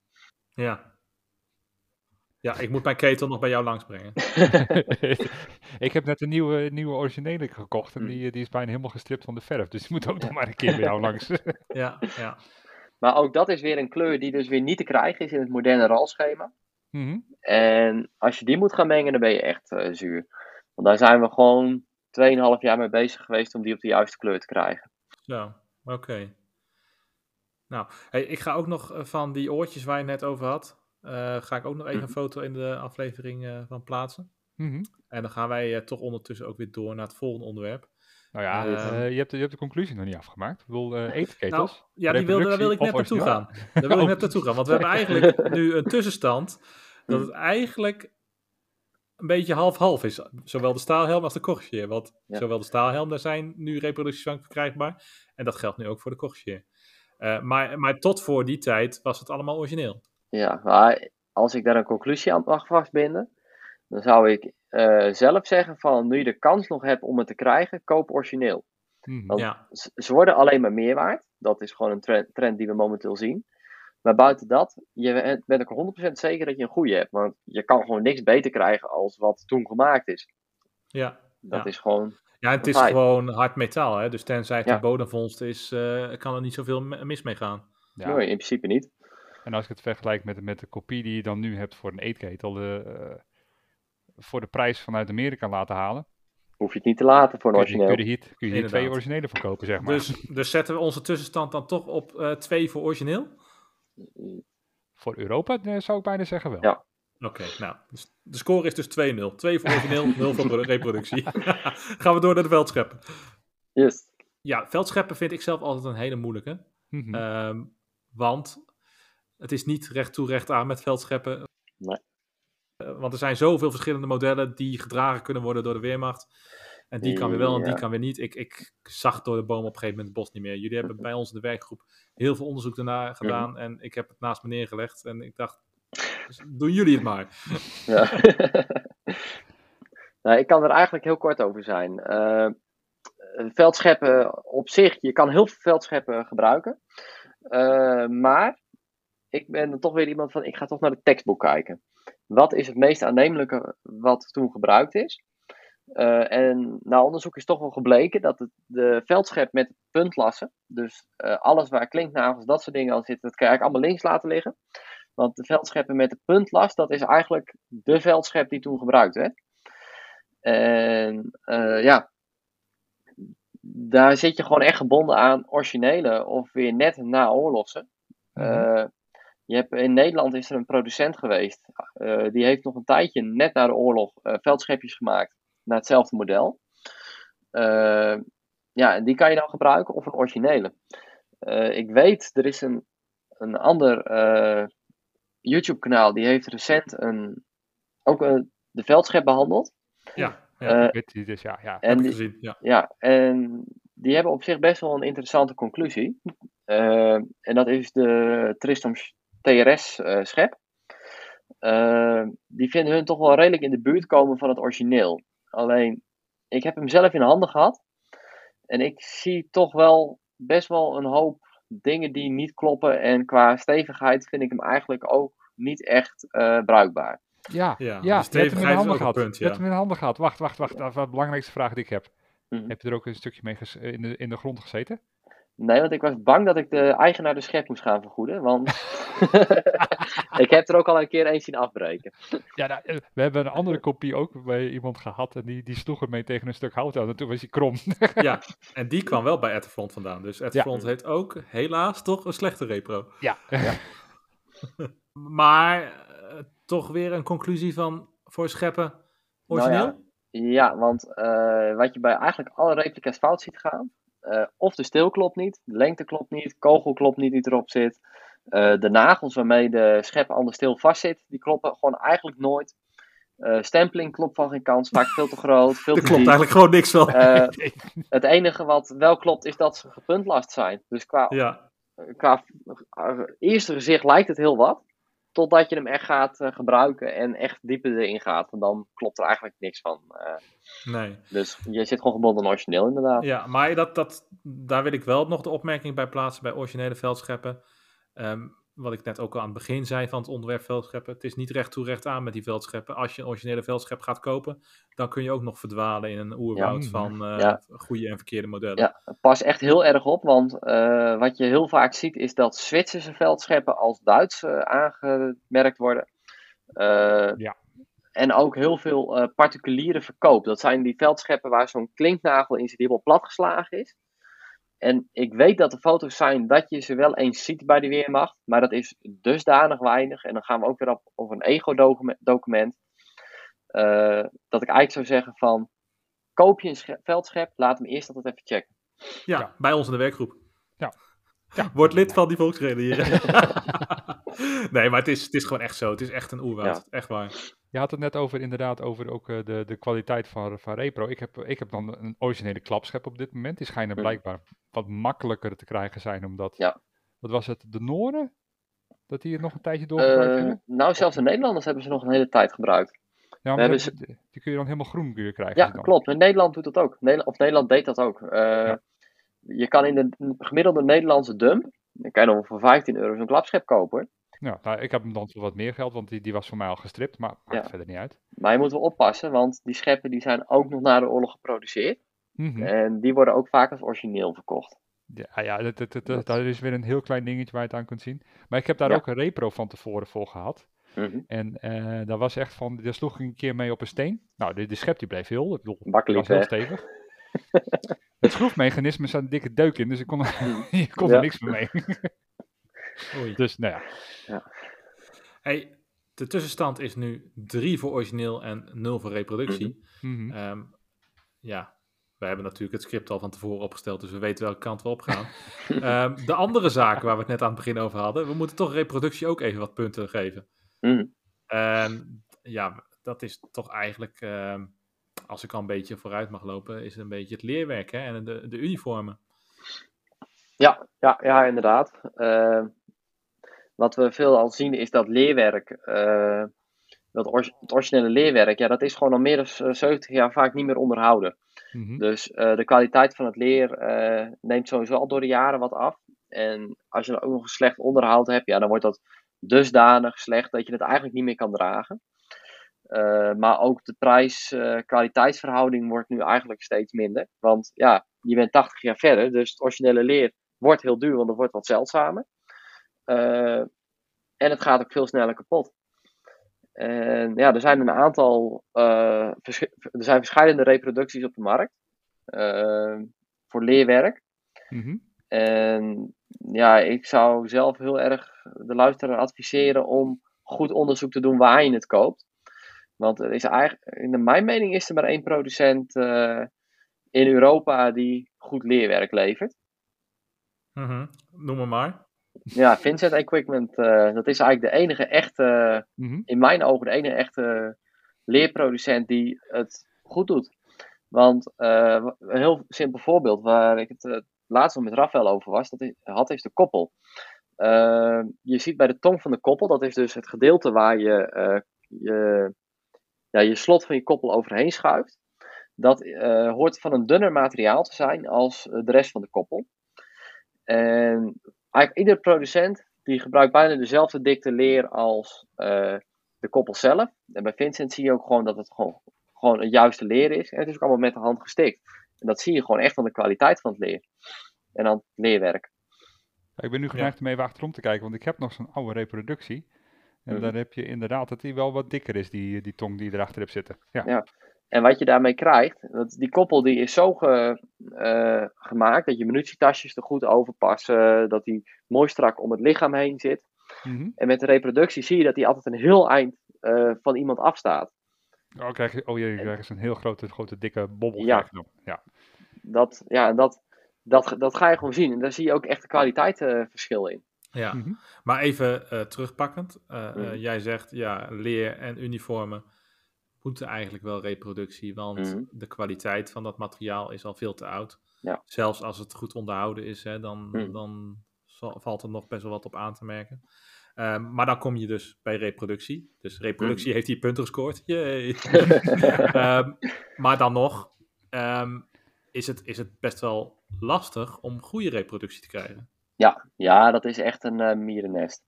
Ja. Ja, ik moet mijn ketel nog bij jou langsbrengen. ik heb net een nieuwe, nieuwe originele gekocht en die, die is bijna helemaal gestript van de verf. Dus die moet ook nog maar een keer bij jou langs. Ja, ja. Maar ook dat is weer een kleur die dus weer niet te krijgen is in het moderne RAL-schema. Mhm. En als je die moet gaan mengen, dan ben je echt eh, zuur. Want daar zijn we gewoon 2,5 jaar mee bezig geweest om die op de juiste kleur te krijgen. Zo, oké. Nou, hey, ik ga ook nog eh, van die oortjes waar je het net over had, ga ik ook nog even een Mhm. foto in de aflevering eh, van plaatsen. Mhm. En dan gaan wij eh, toch ondertussen ook weer door naar het volgende onderwerp. Nou ja, Ehm. eh, je, hebt, de- je hebt de conclusie nog niet afgemaakt. Ik bedoel, eh etenketels. Nou, ja, die wilde, daar wil ik net naartoe gaan. Daar wil ik Oh. net naartoe gaan. Want we hebben eigenlijk nu een tussenstand dat het eigenlijk een beetje half-half is. Zowel de staalhelm als de Corsair. Want Ja. zowel de staalhelm, daar zijn nu reproducties van verkrijgbaar. En dat geldt nu ook voor de Corsair. Eh, maar, maar tot voor die tijd was het allemaal origineel. Ja, maar als ik daar een conclusie aan mag vastbinden, dan zou ik eh, zelf zeggen van nu je de kans nog hebt om het te krijgen, koop origineel. Mhm. Want- Ja, Ze worden alleen maar meer waard. Dat is gewoon een trend, trend die we momenteel zien. Maar buiten dat, je bent ook 100% zeker dat je een goede hebt. Want je kan gewoon niks beter krijgen als wat toen gemaakt is. ja. Dat Ja. is gewoon. ja het is gewoon hard metaal. Hè? Dus tenzij het Ja. een bodemvondst is, eh, kan er niet zoveel mi- mis mee gaan. Ja. Nee, in principe niet. En als ik het vergelijk met, met de kopie die je dan nu hebt voor een eetketel, eh, voor de prijs vanuit Amerika laten halen, Hoef je het niet te laten voor een kun je, kun je origineel. hier, kun je hier twee originele verkopen, zeg maar. Dus, dus zetten we onze tussenstand dan toch op eh, twee voor origineel? Voor Europa eh, zou ik bijna zeggen wel. Ja. Oké, nou, dus de score is dus 2-0. 2 voor origineel, 0 voor pro- reproductie. Gaan we door naar de veldscheppen. Yes. Ja, veldscheppen vind ik zelf altijd een hele moeilijke. Mhm. Ehm, want het is niet recht toe recht aan met veldscheppen. Nee. Eh, want er zijn zoveel verschillende modellen die gedragen kunnen worden door de Weermacht. En die kan weer wel en die kan weer niet. Ik, ik zag door de boom op een gegeven moment het bos niet meer. Jullie hebben bij ons in de werkgroep heel veel onderzoek daarna gedaan. En ik heb het naast me neergelegd. En ik dacht, doen jullie het maar. Ja. nou, ik kan er eigenlijk heel kort over zijn. Eh, veldscheppen op zich, je kan heel veel veldscheppen gebruiken. Eh, maar ik ben dan toch weer iemand van, ik ga toch naar het tekstboek kijken. Wat is het meest aannemelijke wat toen gebruikt is? Eh, en na onderzoek is toch wel gebleken dat het, de veldschep met puntlassen, dus eh, alles waar klinknagels, dat soort dingen aan zitten, dat kan je eigenlijk allemaal links laten liggen. Want de veldscheppen met de puntlas, dat is eigenlijk de veldschep die toen gebruikt werd. En eh, ja, daar zit je gewoon echt gebonden aan originele of weer net na oorlogse. Mhm. Je hebt, in Nederland is er een producent geweest. eh, die heeft nog een tijdje net na de oorlog eh, veldschepjes gemaakt naar hetzelfde model. Eh, ja, en die kan je dan gebruiken of een originele. Eh, ik weet, er is een, een ander eh, YouTube-kanaal die heeft recent een, ook een, de veldschep behandeld. Ja, ja Ik weet die, dus ja, ja. en heb ik die, gezien. Ja. ja, en die hebben op zich best wel een interessante conclusie. En dat is de Tristam TRS-schep. Eh, die vinden hun toch wel redelijk in de buurt komen van het origineel. Alleen, ik heb hem zelf in handen gehad. En ik zie toch wel best wel een hoop dingen die niet kloppen. En qua stevigheid vind ik hem eigenlijk ook niet echt eh, bruikbaar. Ja, Ja, ja, de hebt hem in stevigheid handen punt, ja. hem in de handen gehad. Wacht, wacht, wacht. Dat is de belangrijkste vraag die ik heb. Mhm. Heb je er ook een stukje mee in, de, in de grond gezeten? Nee, want ik was bang dat ik de eigenaar de schep moest gaan vergoeden. Want ik heb er ook al een keer eens zien afbreken. Ja, nou, eh, we hebben een andere kopie ook bij iemand gehad. En die, die sloeg ermee tegen een stuk hout aan. En toen was hij krom. Ja, en die kwam wel bij Etherfront vandaan. Dus Etherfront heeft ook helaas toch een slechte repro. Ja. Maar eh, toch weer een conclusie van voor scheppen origineel? Nou ja, ja, want eh, wat je bij eigenlijk alle replica's fout ziet gaan. Eh, of de steel klopt niet, de lengte klopt niet, kogel klopt niet die erop zit. eh, de nagels waarmee de schep aan de steel vastzit, die kloppen gewoon eigenlijk nooit. Eh stempeling klopt van geen kans, vaak veel te groot, veel Er te klopt diep. eigenlijk gewoon niks van. Het enige wat wel klopt is dat ze gepuntlast zijn. Dus qua, ja, qua eerste gezicht lijkt het heel wat. Totdat je hem echt gaat eh, gebruiken en echt dieper erin gaat. En dan klopt er eigenlijk niks van. Eh, nee. dus je zit gewoon gebonden aan origineel inderdaad. Ja, maar dat, dat, daar wil ik wel nog de opmerking bij plaatsen bij originele veldscheppen. Ehm, wat ik net ook al aan het begin zei van het onderwerp veldscheppen. Het is niet recht toe recht aan met die veldscheppen. Als je een originele veldschep gaat kopen, dan kun je ook nog verdwalen in een oerwoud Ja. van eh, Ja. goede en verkeerde modellen. Ja, pas echt heel erg op, want eh, wat je heel vaak ziet is dat Zwitserse veldscheppen als Duits eh, aangemerkt worden. Ja. En ook heel veel particuliere verkoop. Dat zijn die veldscheppen waar zo'n klinknagel in zit die helemaal platgeslagen is. En ik weet dat er foto's zijn dat je ze wel eens ziet bij de Weermacht, maar dat is dusdanig weinig. En dan gaan we ook weer op, op een ego-document. eh, dat ik eigenlijk zou zeggen van, koop je een sche- veldschep, laat hem eerst altijd even checken. Ja, Ja. bij ons in de werkgroep. Ja. Ja. Word lid van die volksreden hier. nee, maar het is, het is gewoon echt zo. Het is echt een oerwoud. Ja. Echt waar. Je had het net over inderdaad over ook eh, de, de kwaliteit van, van Repro. Ik heb, ik heb dan een originele klapschep op dit moment. Die schijnen Mhm. blijkbaar wat makkelijker te krijgen zijn. Omdat, Ja. wat was het, de Noren? Dat die het nog een tijdje doorgebruikt Eh, hebben? nou, zelfs de Nederlanders hebben ze nog een hele tijd gebruikt. Ja, maar hebben die, die- die kun je dan helemaal groen krijgen. Ja, ze dan. klopt. In Nederland doet dat ook. Nederland, of Nederland deed dat ook. Eh, Je kan in de gemiddelde Nederlandse dump, dan kan je nog voor 15 euro zo'n klapschep kopen. Ja, nou, ik heb hem dan voor wat meer geld, want die, die was voor mij al gestript. Maar maakt Ja. verder niet uit. Maar je moet wel oppassen, want die scheppen die zijn ook nog na de oorlog geproduceerd. Mhm. En die worden ook vaak als origineel verkocht. Ja, ja dat, dat, dat, Dat- dat is weer een heel klein dingetje waar je het aan kunt zien. Maar ik heb daar Ja. ook een repro van tevoren voor gehad. Mhm. En eh daar was echt van, daar sloeg ik een keer mee op een steen. Nou, de, de schep die bleef heel, ik bedoel, Makkelijk was heel stevig. Het schroefmechanisme zat een dikke deuk in, dus ik kon, je kon Ja. er niks meer mee. Oei. dus nou ja, Hey, de tussenstand is nu 3 voor origineel en 0 voor reproductie. Ehm, ja, we hebben natuurlijk het script al van tevoren opgesteld, dus we weten welke kant we op gaan. Ehm, de andere zaken waar we het net aan het begin over hadden, we moeten toch reproductie ook even wat punten geven. En ja, dat is toch eigenlijk, ehm, als ik al een beetje vooruit mag lopen, is het een beetje het leerwerk hè? en de, de uniformen. Ja, ja, ja, inderdaad. Wat we veel al zien is dat leerwerk, eh, dat or- het originele leerwerk, ja, dat is gewoon al meer dan eh, 70 jaar vaak niet meer onderhouden. Mhm. Dus eh, de kwaliteit van het leer eh, neemt sowieso al door de jaren wat af. En als je dan ook nog een slecht onderhoud hebt, ja, dan wordt dat dusdanig slecht dat je het eigenlijk niet meer kan dragen. Maar ook de prijs-kwaliteitsverhouding wordt nu eigenlijk steeds minder. Want ja, je bent 80 jaar verder, dus het originele leer wordt heel duur, want het wordt wat zeldzamer. Eh, en het gaat ook veel sneller kapot. En ja, er zijn een aantal, eh, er zijn verschillende reproducties op de markt eh, voor leerwerk. Mhm. En ja, ik zou zelf heel erg de luisteraar adviseren om goed onderzoek te doen waar je het koopt. Want er is eigenlijk, in mijn mening is er maar één producent in Europa die goed leerwerk levert. Mhm. Noem maar maar. Ja, Vincent Equipment, eh, dat is eigenlijk de enige echte, Mhm. in mijn ogen, de enige echte leerproducent die het goed doet. Want eh, een heel simpel voorbeeld waar ik het eh, laatst nog met Rafael over was, dat is, had is de koppel. Je ziet bij de tong van de koppel, dat is dus het gedeelte waar je je, ja, je slot van je koppel overheen schuift. Dat hoort van een dunner materiaal te zijn als de rest van de koppel. En eigenlijk ieder producent die gebruikt bijna dezelfde dikte leer als eh, de koppel zelf. En bij Vincent zie je ook gewoon dat het gewoon, gewoon een juiste leer is. En het is ook allemaal met de hand gestikt. En dat zie je gewoon echt aan de kwaliteit van het leer. en dan leerwerk. Ik ben nu geneigd om even achterom te kijken, want ik heb nog zo'n oude reproductie. En Mhm. dan heb je inderdaad dat die wel wat dikker is, die, die tong die je erachter hebt zitten. Ja. Ja. En wat je daarmee krijgt, dat die koppel die is zo ge- eh, gemaakt dat je munitietasjes er goed over passen, dat die mooi strak om het lichaam heen zit. Mhm. En met de reproductie zie je dat die altijd een heel eind eh, van iemand afstaat. Oh, krijg je, oh jee, je krijgt een heel grote, grote dikke bobbel. Ja. krijg je dan. ja. Dat, ja, dat, dat, dat ga je gewoon zien. En daar zie je ook echt een kwaliteitsverschil in. Ja, Mhm. maar even eh, terugpakkend. Mhm. jij zegt, ja, leer en uniformen moeten eigenlijk wel reproductie, want Mhm. de kwaliteit van dat materiaal is al veel te oud. Ja. Zelfs als het goed onderhouden is, hè, dan, Mhm. dan zal- valt er nog best wel wat op aan te merken. Ehm, maar dan kom je dus bij reproductie. Dus reproductie heeft hier punten gescoord. Yay! Ehm, maar dan nog ehm, is, het, is het best wel lastig om goede reproductie te krijgen. Ja, ja, dat is echt een eh, mierennest.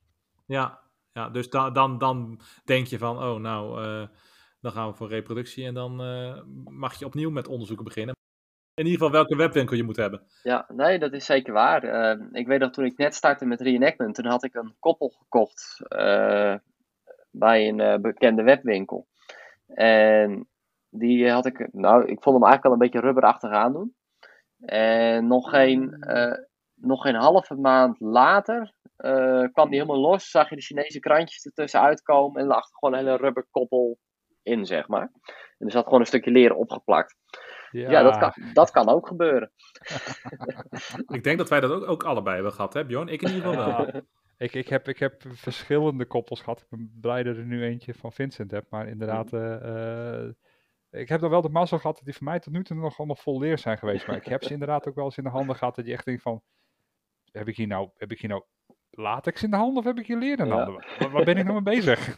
Ja, ja dus da dan, dan denk je van, oh nou, eh, dan gaan we voor reproductie en dan eh, mag je opnieuw met onderzoeken beginnen. In ieder geval welke webwinkel je moet hebben. Ja, nee, dat is zeker waar. Eh, ik weet dat toen ik net startte met reenactment, toen had ik een koppel gekocht eh, bij een bekende webwinkel. En die had ik, nou, ik vond hem eigenlijk wel een beetje rubberachtig aandoen. En nog geen, nog geen halve maand later kwam die helemaal los, zag je de Chinese krantjes ertussen uitkomen en lag gewoon een hele rubberkoppel in, zeg maar. En er zat gewoon een stukje leer opgeplakt. Ja, dat, kan, dat kan ook gebeuren. Ik denk dat wij dat ook, ook allebei hebben gehad, hè Bjorn? Ik in ieder geval wel. Ja. Ik, ik, heb, ik heb verschillende koppels gehad. Ik ben blij dat ik er nu eentje van Vincent heb. Maar inderdaad, eh, eh, ik heb dan wel de mazzel gehad dat die voor mij tot nu toe nog allemaal vol leer zijn geweest. Maar ik heb ze inderdaad ook wel eens in de handen gehad dat je echt denkt van, heb ik hier nou, heb ik hier nou latex in de handen of heb ik hier leer in de Ja. handen? Waar, waar ben ik nou mee bezig?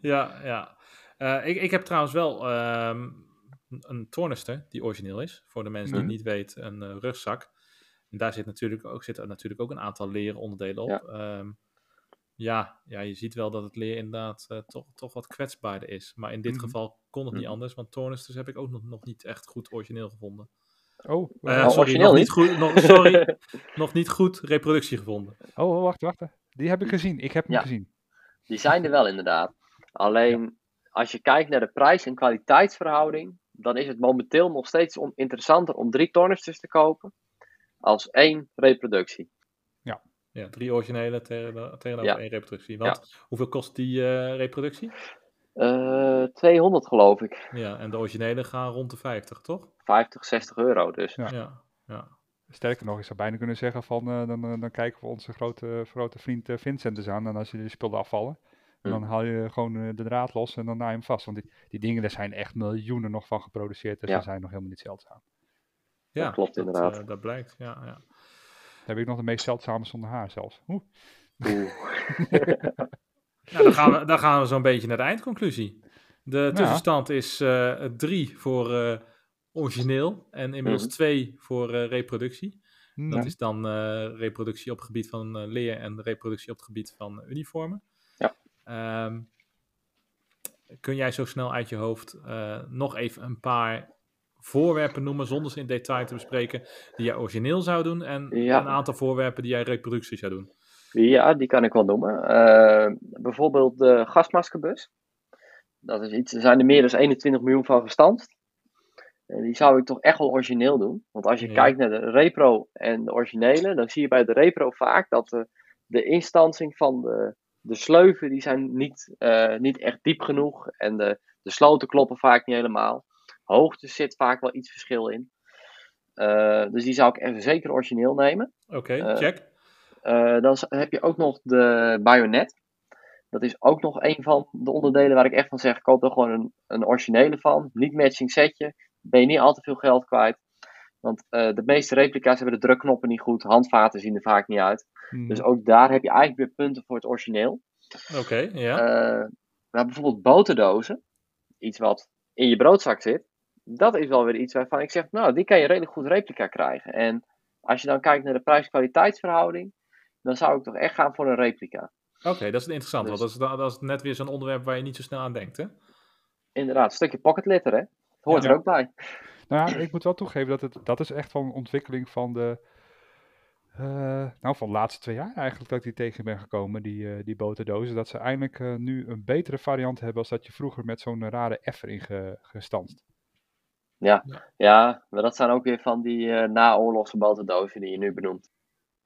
ja, ja. Eh, ik, ik heb trouwens wel ehm, een tornister die origineel is. Voor de mensen die het niet weten, een eh, rugzak. En daar zit natuurlijk ook, zit er natuurlijk ook een aantal leren onderdelen op. Ja. Ja. ja, ja, je ziet wel dat het leer inderdaad eh, toch, toch wat kwetsbaarder is. Maar in dit Mhm. geval kon het niet anders, want tornisters heb ik ook nog, nog niet echt goed origineel gevonden. Oh, Eh, sorry, origineel nog niet niet? goed, nog, sorry, nog niet goed reproductie gevonden. oh, oh, wacht, wacht. Die heb ik gezien. Ik heb hem Ja. gezien. Die zijn er wel inderdaad. Alleen als je kijkt naar de prijs- en kwaliteitsverhouding, dan is het momenteel nog steeds on- interessanter om drie tornisters te kopen als één reproductie. Ja, drie originele tegen- tegenover Ja. één reproductie. Want hoeveel kost die eh, reproductie? Eh 200 geloof ik. Ja, en de originele gaan rond de 50, toch? 50, 60 euro dus. Ja. Ja, ja. Sterker nog, ik zou bijna kunnen zeggen van, eh, dan, eh, dan kijken we onze grote, grote vriend eh, Vincent eens aan. En als je die spullen afvallen, en dan Hm. haal je gewoon de draad los en dan naai je hem vast. Want die, die dingen, daar zijn echt miljoenen nog van geproduceerd. Dus Ja. ze zijn nog helemaal niet zeldzaam. ja klopt inderdaad. eh, dat blijkt, ja. ja. Dan heb ik nog de meest zeldzame zonder haar zelfs. Oeh. Oeh. Nou, dan gaan we, dan gaan we zo'n beetje naar de eindconclusie. De tussenstand is eh, drie voor eh, origineel en inmiddels Mhm. twee voor eh, reproductie. Dat is dan eh, reproductie op het gebied van eh, leer en reproductie op het gebied van uniformen. Ja. Ehm, kun jij zo snel uit je hoofd nog even een paar voorwerpen noemen, zonder ze in detail te bespreken, die jij origineel zou doen en Ja. een aantal voorwerpen die jij reproductie zou doen? Ja, die kan ik wel noemen. Eh, bijvoorbeeld de gasmaskerbus. Dat is iets, er zijn er meer dan 21 miljoen van gestanst. En die zou ik toch echt wel origineel doen. Want als je Ja. kijkt naar de repro en de originele, dan zie je bij de repro vaak dat de, de instansing van de, de sleuven, die zijn niet, eh, niet echt diep genoeg. En de, de sloten kloppen vaak niet helemaal. Hoogte zit vaak wel iets verschil in. Eh, dus die zou ik even zeker origineel nemen. Oké, Eh, check. Eh, dan heb je ook nog de bajonet. Dat is ook nog een van de onderdelen waar ik echt van zeg: koop er gewoon een, een originele van. Niet matching setje. Ben je niet al te veel geld kwijt. Want eh, de meeste replica's hebben de drukknoppen niet goed. Handvaten zien er vaak niet uit. mhm. Dus ook daar heb je eigenlijk weer punten voor het origineel. Oké, ja. Eh, maar bijvoorbeeld boterdozen. Iets wat in je broodzak zit. Dat is wel weer iets waarvan ik zeg: Nou, die kan je redelijk goed replica krijgen. En als je dan kijkt naar de prijs-kwaliteitsverhouding. Dan zou ik toch echt gaan voor een replica. Oké, dat is interessant, dus- want dat is, da- dat is net weer zo'n onderwerp waar je niet zo snel aan denkt, hè? Inderdaad, een stukje pocket litter, hè? Het hoort Ja. er ook bij. Nou ja, ik moet wel toegeven dat het, dat is echt wel een ontwikkeling van de, eh, nou van de laatste twee jaar eigenlijk dat ik die tegen ben gekomen, die, eh, die boterdozen. Dat ze eindelijk eh, nu een betere variant hebben als dat je vroeger met zo'n rare F erin ge, gestanst. Ja. Ja. maar dat zijn ook weer van die eh naoorlogse boterdozen die je nu benoemt.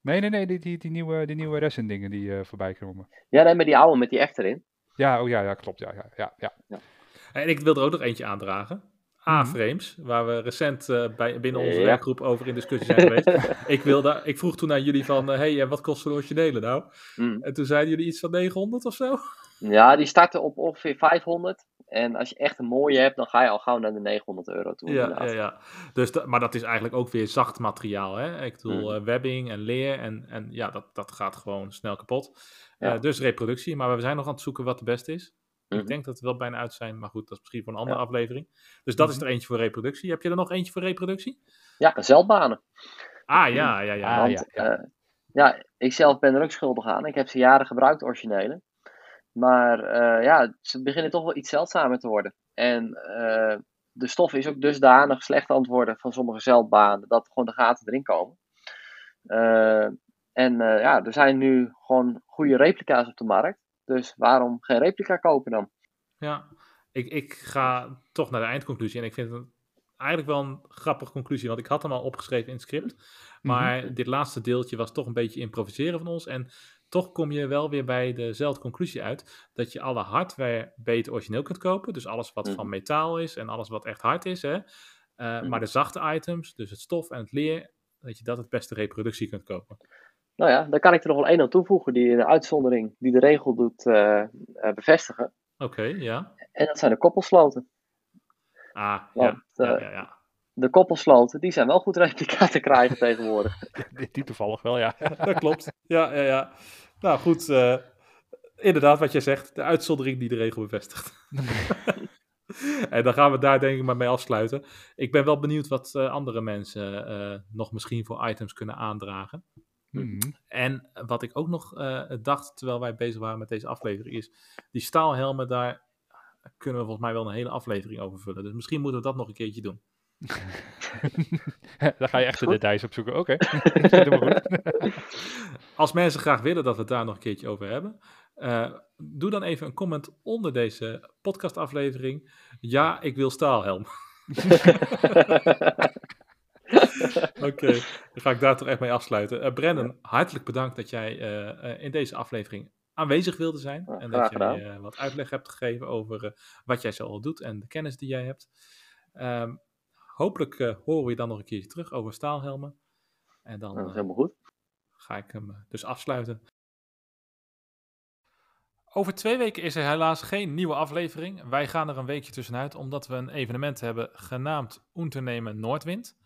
Nee, nee, nee, die, die, die nieuwe, die nieuwe resin dingen die eh, voorbij komen. Ja, nee, maar die oude met die F erin. Ja, oh ja, ja, klopt, ja, ja, ja, ja. En ik wil er ook nog eentje aandragen. A-frames, waar we recent eh, bij, binnen onze Ja. werkgroep over in discussie zijn geweest. ik, wilde, ik vroeg toen aan jullie van, hé, hey, en wat kosten de originele nou? Mm. En toen zeiden jullie iets van 900 of zo? Ja, die starten op ongeveer 500. En als je echt een mooie hebt, dan ga je al gauw naar de 900 euro toe. Ja, inderdaad. ja, ja. Dus da- maar dat is eigenlijk ook weer zacht materiaal. Hè? Ik bedoel, Mm. eh, webbing en leer. En, en ja, dat, dat gaat gewoon snel kapot. Ja. Eh, dus reproductie. Maar we zijn nog aan het zoeken wat de beste is. Mhm. Ik denk dat we wel bijna uit zijn. Maar goed, dat is misschien voor een andere Ja. aflevering. Dus dat is Mhm. er eentje voor reproductie. Heb je er nog eentje voor reproductie? Ja, zeldbanen. Ah, ja, ja, ja. Want ja, ja, ja. ja, ik zelf ben er ook schuldig aan. Ik heb ze jaren gebruikt, originele. Maar eh, ja, ze beginnen toch wel iets zeldzamer te worden. En eh, de stof is ook dusdanig slecht aan het worden van sommige zeldbanen, dat gewoon de gaten erin komen. Eh, en eh, ja, er zijn nu gewoon goede replica's op de markt. Dus waarom geen replica kopen dan? Ja, ik, ik ga toch naar de eindconclusie. En ik vind het eigenlijk wel een grappige conclusie. Want ik had hem al opgeschreven in het script. Maar dit laatste deeltje was toch een beetje improviseren van ons. En toch kom je wel weer bij dezelfde conclusie uit. Dat je alle hardware beter origineel kunt kopen. Dus alles wat van Mhm. metaal is en alles wat echt hard is. Hè? Eh, Maar de zachte items, dus het stof en het leer, dat je dat het beste reproductie kunt kopen. Nou ja, daar kan ik er nog wel één aan toevoegen die een uitzondering die de regel doet eh, eh, bevestigen. Oké, ja. En dat zijn de koppelsloten. Ah, ja. Want, ja, eh, ja, ja. de koppelsloten, die zijn wel goed replica te krijgen tegenwoordig. Die, die toevallig wel, ja. dat klopt. Ja, ja, ja. Nou goed, eh, inderdaad wat jij zegt. De uitzondering die de regel bevestigt. en dan gaan we daar denk ik maar mee afsluiten. Ik ben wel benieuwd wat eh, andere mensen eh, nog misschien voor items kunnen aandragen. Mhm. En wat ik ook nog eh, dacht terwijl wij bezig waren met deze aflevering is... die staalhelmen, daar kunnen we volgens mij wel een hele aflevering over vullen. Dus misschien moeten we dat nog een keertje doen. Daar ga je echt de details opzoeken. Oké, Doe maar goed. Als mensen graag willen dat we het daar nog een keertje over hebben, eh, doe dan even een comment onder deze podcastaflevering. Ja, ik wil staalhelm. Oké, dan ga ik daar toch echt mee afsluiten. Eh Brendan, hartelijk bedankt dat jij eh, eh, in deze aflevering aanwezig wilde zijn. Ja, en dat jij wat uitleg hebt gegeven over wat jij zo al doet en de kennis die jij hebt. Ehm, hopelijk horen we je dan nog een keertje terug over staalhelmen. En dan dat is helemaal goed. ga ik hem dus afsluiten. Over twee weken is er helaas geen nieuwe aflevering. Wij gaan er een weekje tussenuit omdat we een evenement hebben genaamd Unternemen Noordwind.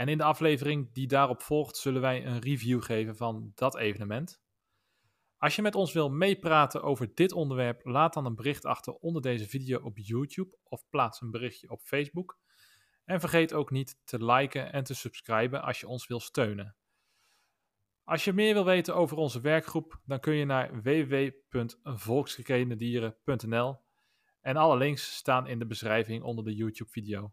En in de aflevering die daarop volgt zullen wij een review geven van dat evenement. Als je met ons wil meepraten over dit onderwerp, laat dan een bericht achter onder deze video op YouTube of plaats een berichtje op Facebook. En vergeet ook niet te liken en te subscriben als je ons wil steunen. Als je meer wil weten over onze werkgroep, dan kun je naar www.volksgekrendieren.nl en alle links staan in de beschrijving onder de YouTube-video.